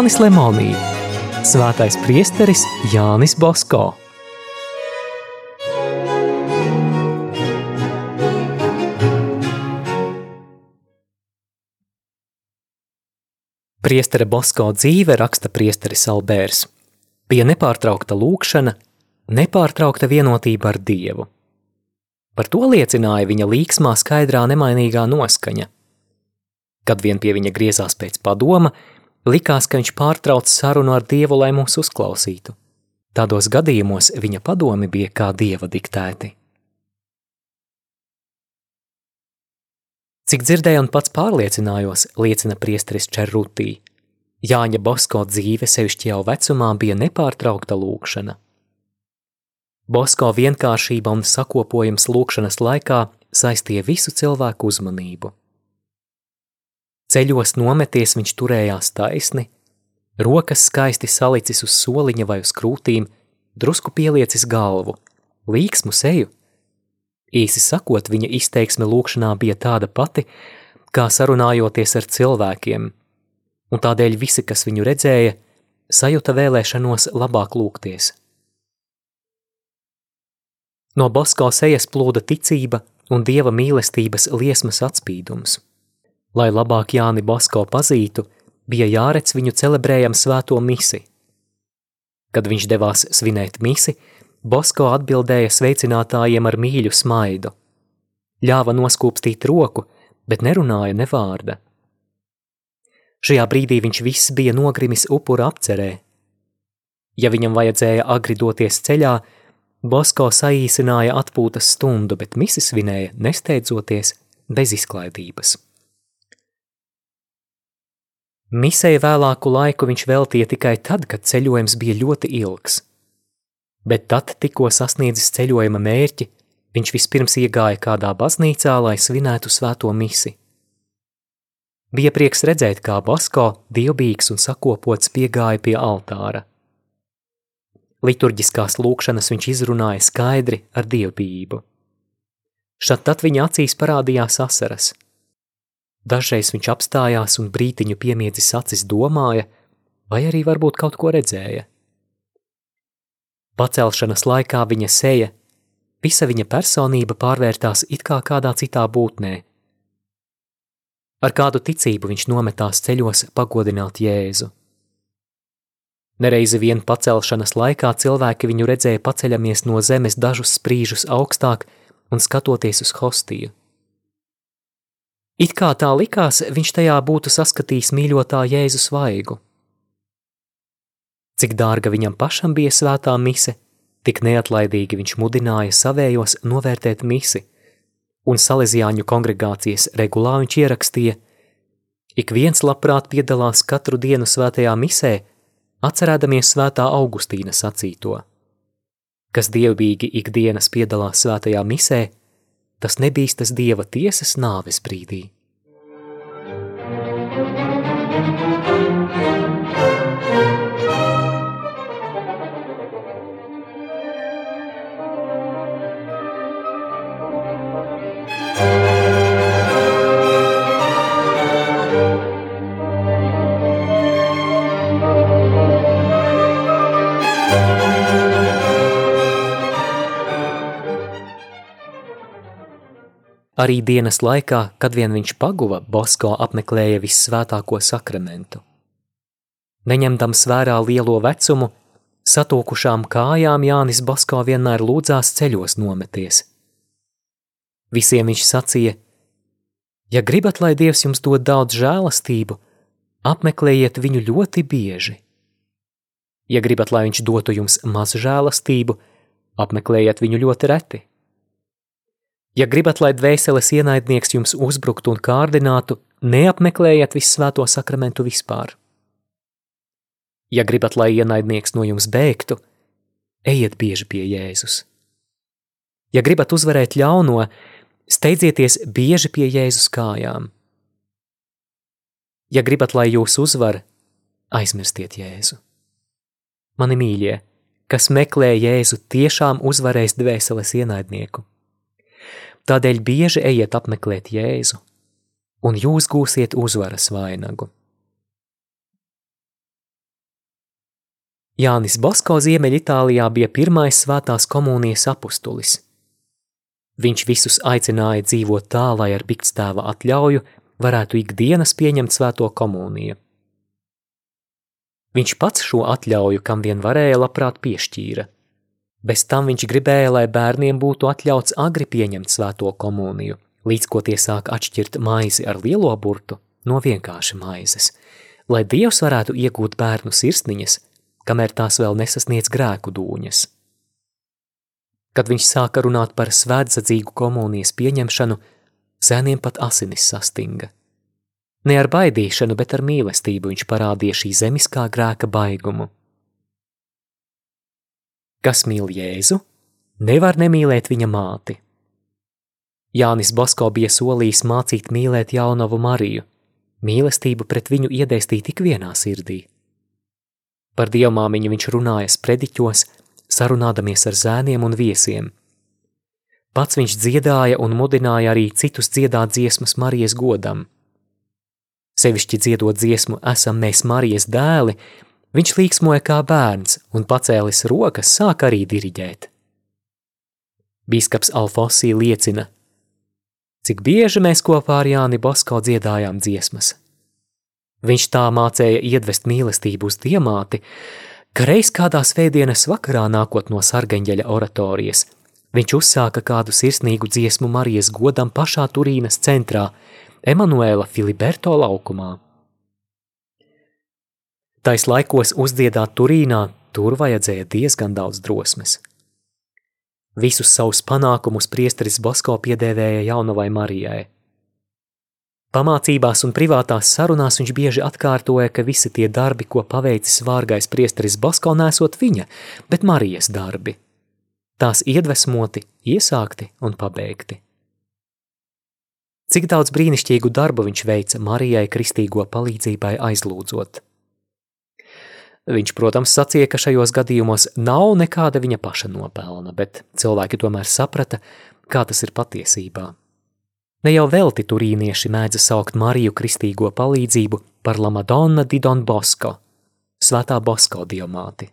Jānis Lemonī, Svētais priesteris Jānis Bosko. Priestera Bosko dzīve raksta priesteris Albērs. Bija nepārtraukta lūkšana, nepārtraukta vienotība ar Dievu. Par to liecināja viņa līksmā skaidrā nemainīgā noskaņa. Kad vien pie viņa griezās pēc padoma, likās, ka viņš pārtrauc sarunu ar Dievu, lai mūs uzklausītu. Tādos gadījumos viņa padomi bija kā Dieva diktēti. Cik dzirdēju un pats pārliecinājos, liecina priesteris Čerrutī. Jāņa Bosko dzīve sevišķi jau vecumā bija nepārtraukta lūkšana. Bosko vienkāršība un sakopojums lūkšanas laikā saistīja visu cilvēku uzmanību. Ceļos nometies viņš turējās taisni, rokas skaisti salicis uz soliņa vai uz krūtīm, drusku pieliecis galvu, līksmu seju Īsi sakot, viņa izteiksme lūkšanā bija tāda pati, kā sarunājoties ar cilvēkiem, un tādēļ visi, kas viņu redzēja, sajuta vēlēšanos labāk lūgties. No Bosko sejas plūda ticība un dieva mīlestības liesmas atspīdums. Lai labāk Jāni Bosko pazītu, bija jāredz viņu celebrējam svēto misi. Kad viņš devās svinēt misi, Bosko atbildēja sveicinātājiem ar mīļu smaidu. Ļāva noskūpstīt roku, bet nerunāja ne vārda. Šajā brīdī viņš viss bija nogrimis upura apcerē. Ja viņam vajadzēja agri doties ceļā, Bosko saīsināja atpūtas stundu, bet misi svinēja nesteidzoties bez izklaidības. Misei vēlāku laiku viņš veltīja tikai tad, kad ceļojums bija ļoti ilgs – bet tad, tikko sasniedzis ceļojuma mērķi, viņš vispirms iegāja kādā baznīcā, lai svinētu svēto misi. Bija prieks redzēt, kā Basko dievbijīgs un sakopots piegāja pie altāra. Liturģiskās lūkšanas viņš izrunāja skaidri ar dievbijību. Šad tad viņa acīs parādījās asaras. Dažreiz viņš apstājās un brītiņu piemiedzis acis domāja, vai arī varbūt kaut ko redzēja. Pacelšanas laikā viņa seja, visa viņa personība pārvērtās it kā kādā citā būtnē. Ar kādu ticību viņš nometās ceļos pagodināt Jēzu. Nereizi vien pacelšanas laikā cilvēki viņu redzēja paceļamies no zemes dažus sprīžus augstāk un skatoties uz hostiju. It kā tā likās, viņš tajā būtu saskatījis mīļotā Jēzus vaigu. Cik dārga viņam pašam bija svētā mise, tik neatlaidīgi viņš mudināja savējos novērtēt misi, un Salesiāņu kongregācijas regulā viņš ierakstīja: Ik viens labprāt piedalās katru dienu svētajā misē, atcerēdamies svētā Augustīna sacīto. Kas dievbīgi ikdienas piedalās svētajā misē, tas nebīstas dieva tiesas nāves brīdī. Arī dienas laikā, kad vien viņš paguva, Bosko apmeklēja vissvētāko sakramentu. Neņemdams vērā lielo vecumu, satūkušām kājām Jānis Bosko vienmēr lūdzās ceļos nometies. Visiem viņš sacīja: Ja gribat, lai Dievs jums dod daudz žēlastību, apmeklējiet viņu ļoti bieži. Ja gribat, lai viņš dotu jums maz žēlastību, apmeklējiet viņu ļoti reti. Ja gribat, lai dvēseles ienaidnieks jums uzbruktu un kārdinātu, neapmeklējiet visvēto sakramentu vispār. Ja gribat, lai ienaidnieks no jums bēgtu, ejiet bieži pie Jēzus. Ja gribat uzvarēt ļauno, steidzieties bieži pie Jēzus kājām. Ja gribat, lai jūs uzvar, aizmirstiet Jēzu. Mani mīļie, kas meklē Jēzu, tiešām uzvarēs dvēseles ienaidnieku. Tādēļ bieži ejiet apmeklēt Jēzu, un jūs gūsiet uzvaras vainagu. Jānis Bosko Ziemeļitālijā bija pirmais svētās komunijas apustulis. Viņš visus aicināja dzīvot tā, lai ar bikstēva atļauju varētu ikdienas pieņemt svēto komuniju. Viņš pats šo atļauju, kam vien varēja, labprāt piešķīra. Bez tam viņš gribēja, lai bērniem būtu atļauts agri pieņemt svēto komuniju, līdz ko tie sāk atšķirt maizi ar lielo burtu no vienkārša maizes, lai Dievs varētu iegūt bērnu sirsniņas, kamēr tās vēl nesasniedz grēku dūņas. Kad viņš sāka runāt par svētdzīgu komunijas pieņemšanu, zēniem pat asinis sastinga. Ne ar baidīšanu, bet ar mīlestību viņš parādīja šī zemiskā grēka baigumu. Kas mīl Jēzu, nevar nemīlēt viņa māti. Jānis Basko bija solījis mācīt mīlēt jaunavu Mariju, mīlestību pret viņu iedēstīt tik vienā sirdī. Par dievmāmiņu viņš runāja sprediķos, sarunādamies ar zēniem un viesiem. Pats viņš dziedāja un mudināja arī citus dziedāt dziesmas Marijas godam – sevišķi dziedot dziesmu Esam mēs Marijas dēli, viņš līksmoja kā bērns un pacēlis rokas sāk arī diriģēt. Bīskaps Alfosī liecina, cik bieži mēs kopā ar Jāni Bosko dziedājām dziesmas. Viņš tā mācēja iedvest mīlestību uz diamāti, ka reiz kādā svētdienas vakarā nākot no sargaņģeļa oratorijas, viņš uzsāka kādu sirsnīgu dziesmu Marijas godam pašā Turīnas centrā – Emanuēla Filiberto laukumā. Tais laikos uzdziedāt Turīnā, tur vajadzēja diezgan daudz drosmes. Visus savus panākumus priesteris Bosko piedēvēja jaunavai Marijai. Pamācībās un privātās sarunās viņš bieži atkārtoja, ka visi tie darbi, ko paveicis vārgais priesteris Bosko, nesot viņa, bet Marijas darbi. Tās iedvesmoti, iesākti un pabeigti. Cik daudz brīnišķīgu darbu viņš veica Marijai kristīgo palīdzībai aizlūdzot. Viņš, protams, sacīja, ka šajos gadījumos nav nekāda viņa paša nopelna, bet cilvēki tomēr saprata, kā tas ir patiesībā. Ne jau velti turīnieši mēdza saukt Mariju kristīgo palīdzību par La Madonna di Don Bosco, svētā Bosko diamāti.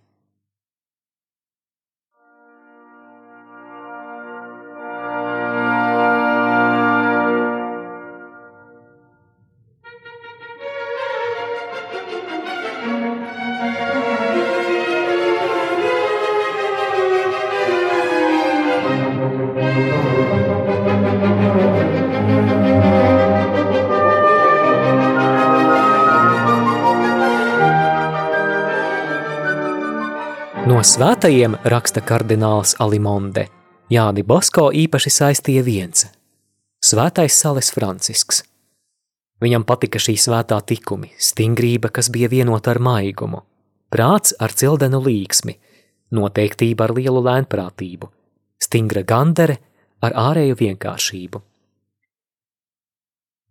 No svētajiem raksta kardināls Alimonde. Jāni Bosko īpaši saistīja viens – svētais Sales Francisks. Viņam patika šī svētā tikumi, stingrība, kas bija vienota ar maigumu, prāts ar cildenu līksmi, noteiktība ar lielu lēnprātību, stingra gandere ar ārēju vienkāršību.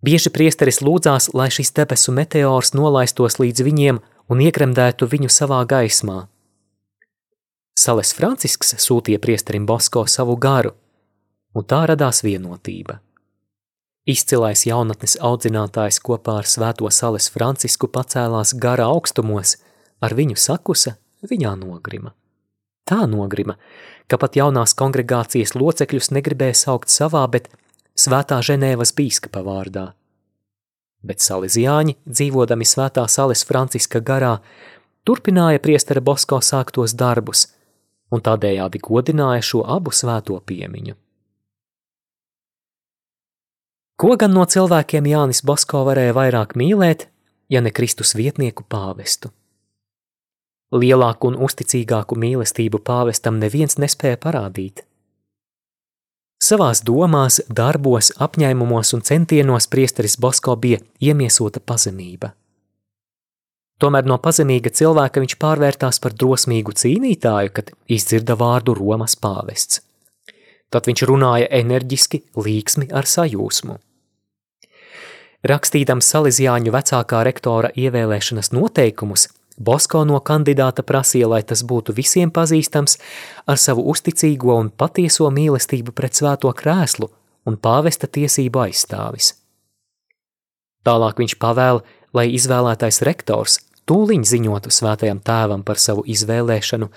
Bieži priesteris lūdzās, lai šis debesu meteors nolaistos līdz viņiem un iekremdētu viņu savā gaismā – Sales Francisks sūtīja priesterim Bosko savu garu, un tā radās vienotība. Izcilais jaunatnes audzinātājs kopā ar svēto Sales Francisku pacēlās gara augstumos, ar viņu sakusa, viņā nogrima. Tā nogrima, ka pat jaunās kongregācijas locekļus negribēja saukt savā, bet svētā Ženēvas bīskapa vārdā. Bet saliziāņi, dzīvodami svētā Sales Franciska garā, turpināja priestera Bosko sāktos darbus – un tādējādi godināja šo abu svēto piemiņu. Ko gan no cilvēkiem Jānis Basko varēja vairāk mīlēt, ja ne Kristus vietnieku pāvestu? Lielāku un uzticīgāku mīlestību pāvestam neviens nespēja parādīt. Savās domās, darbos, apņēmumos un centienos priesteris Bosko bija iemiesota pazemība – Tomēr no pazemīga cilvēka viņš pārvērtās par drosmīgu cīnītāju, kad izdzirda vārdu Romas pāvests. Tad viņš runāja enerģiski, līksmi ar sajūsmu. Rakstīdams Salizjāņu vecākā rektora ievēlēšanas noteikumus, Bosko no kandidāta prasīja, lai tas būtu visiem pazīstams ar savu uzticīgo un patieso mīlestību pret svēto krēslu un pāvesta tiesību aizstāvis. Tālāk viņš pavēla, lai izvēlētais rektors tūliņ ziņotu svētajam tēvam par savu izvēlēšanu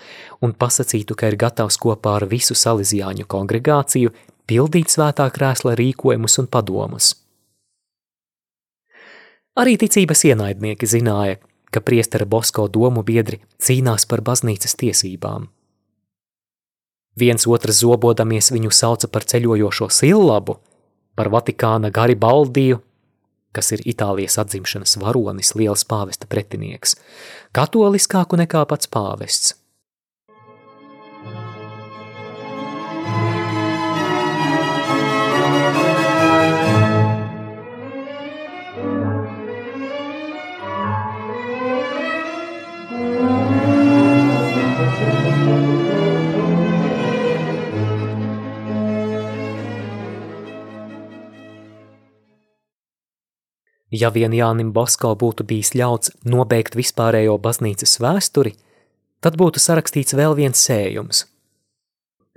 un pasacītu, ka ir gatavs kopā ar visu Salīzijāņu kongregāciju pildīt svētā krēsla rīkojumus un padomus. Arī ticības ienaidnieki zināja, ka priestera Bosko domu biedri cīnās par baznīcas tiesībām. Viens otrs zobodamies viņu sauca par ceļojošo sillabu, par Vatikāna Garibaldiju kas ir Itālijas atzimšanas varonis, liels pāvesta pretinieks, katoliskāku nekā pats pāvests. Ja vien Jānim Basko būtu bijis ļauts nobeigt vispārējo baznīcas vēsturi, tad būtu sarakstīts vēl viens sējums.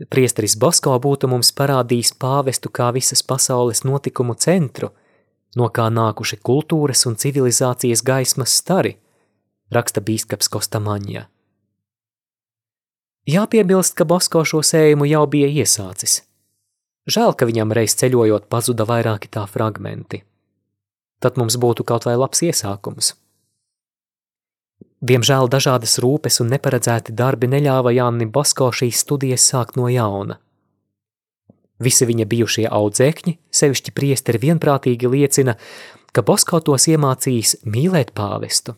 Priesteris Basko būtu mums parādījis pāvestu kā visas pasaules notikumu centru, no kā nākuši kultūras un civilizācijas gaismas stari, raksta bīskaps Kostamaņa. Jāpiebilst, ka Basko šo sējumu jau bija iesācis. Žēl, ka viņam reiz ceļojot pazuda vairāki tā fragmenti tad mums būtu kaut vai labs iesākums. Diemžēl dažādas rūpes un neparedzēti darbi neļāva Jānim Basko šīs studijas sākt no jauna. Visi viņa bijušie audzēkņi, sevišķi priesteri vienprātīgi liecina, ka Basko tos iemācījis mīlēt pāvestu.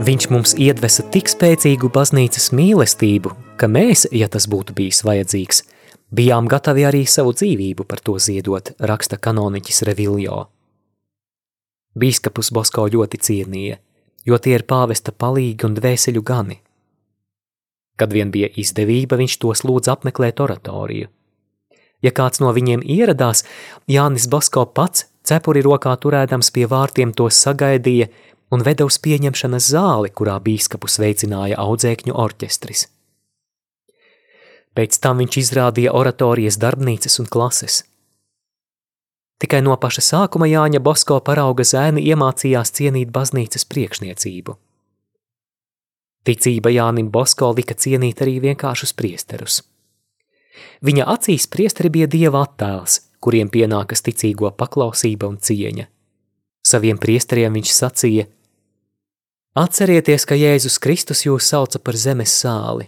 Viņš mums iedvesa tik spēcīgu baznīcas mīlestību, ka mēs, ja tas būtu bijis vajadzīgs, bijām gatavi arī savu dzīvību par to ziedot, raksta kanoniķis Reviljo. Bīskapus Bosko ļoti cienīja, jo tie ir pāvesta palīgi un dvēseļu gani. Kad vien bija izdevība, viņš tos lūdz apmeklēt oratoriju. Ja kāds no viņiem ieradās, Jānis Bosko pats, cepuri rokā turēdams pie vārtiem, tos sagaidīja – un veda uz pieņemšanas zāli, kurā bīskapu sveicināja audzēkņu orķestris. Pēc tam viņš izrādīja oratorijas darbnīcas un klases. Tikai no paša sākuma Jāņa Bosko parauga zēni iemācījās cienīt baznīcas priekšniecību. Ticība Jānim Bosko lika cienīt arī vienkāršus priesterus. Viņa acīs priesteri bija dieva attēls, kuriem pienākas ticīgo paklausība un cieņa. Saviem priesteriem viņš sacīja – Atcerieties, ka Jēzus Kristus jūs sauca par zemes sāli.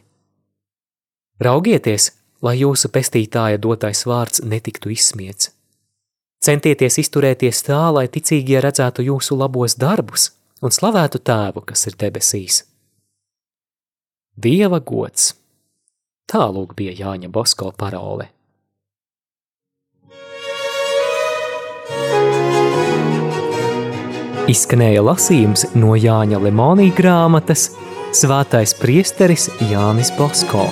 Raugieties, lai jūsu pestītāja dotais vārds netiktu izsmiets. Centieties izturēties tā, lai ticīgie redzētu jūsu labos darbus un slavētu tēvu, kas ir debesīs. Dieva gods. Tālūk bija Jāņa Bosko parole. Izskanēja lasījums no Jāņa Lemonija grāmatas Svētais priesteris Jānis Bosko.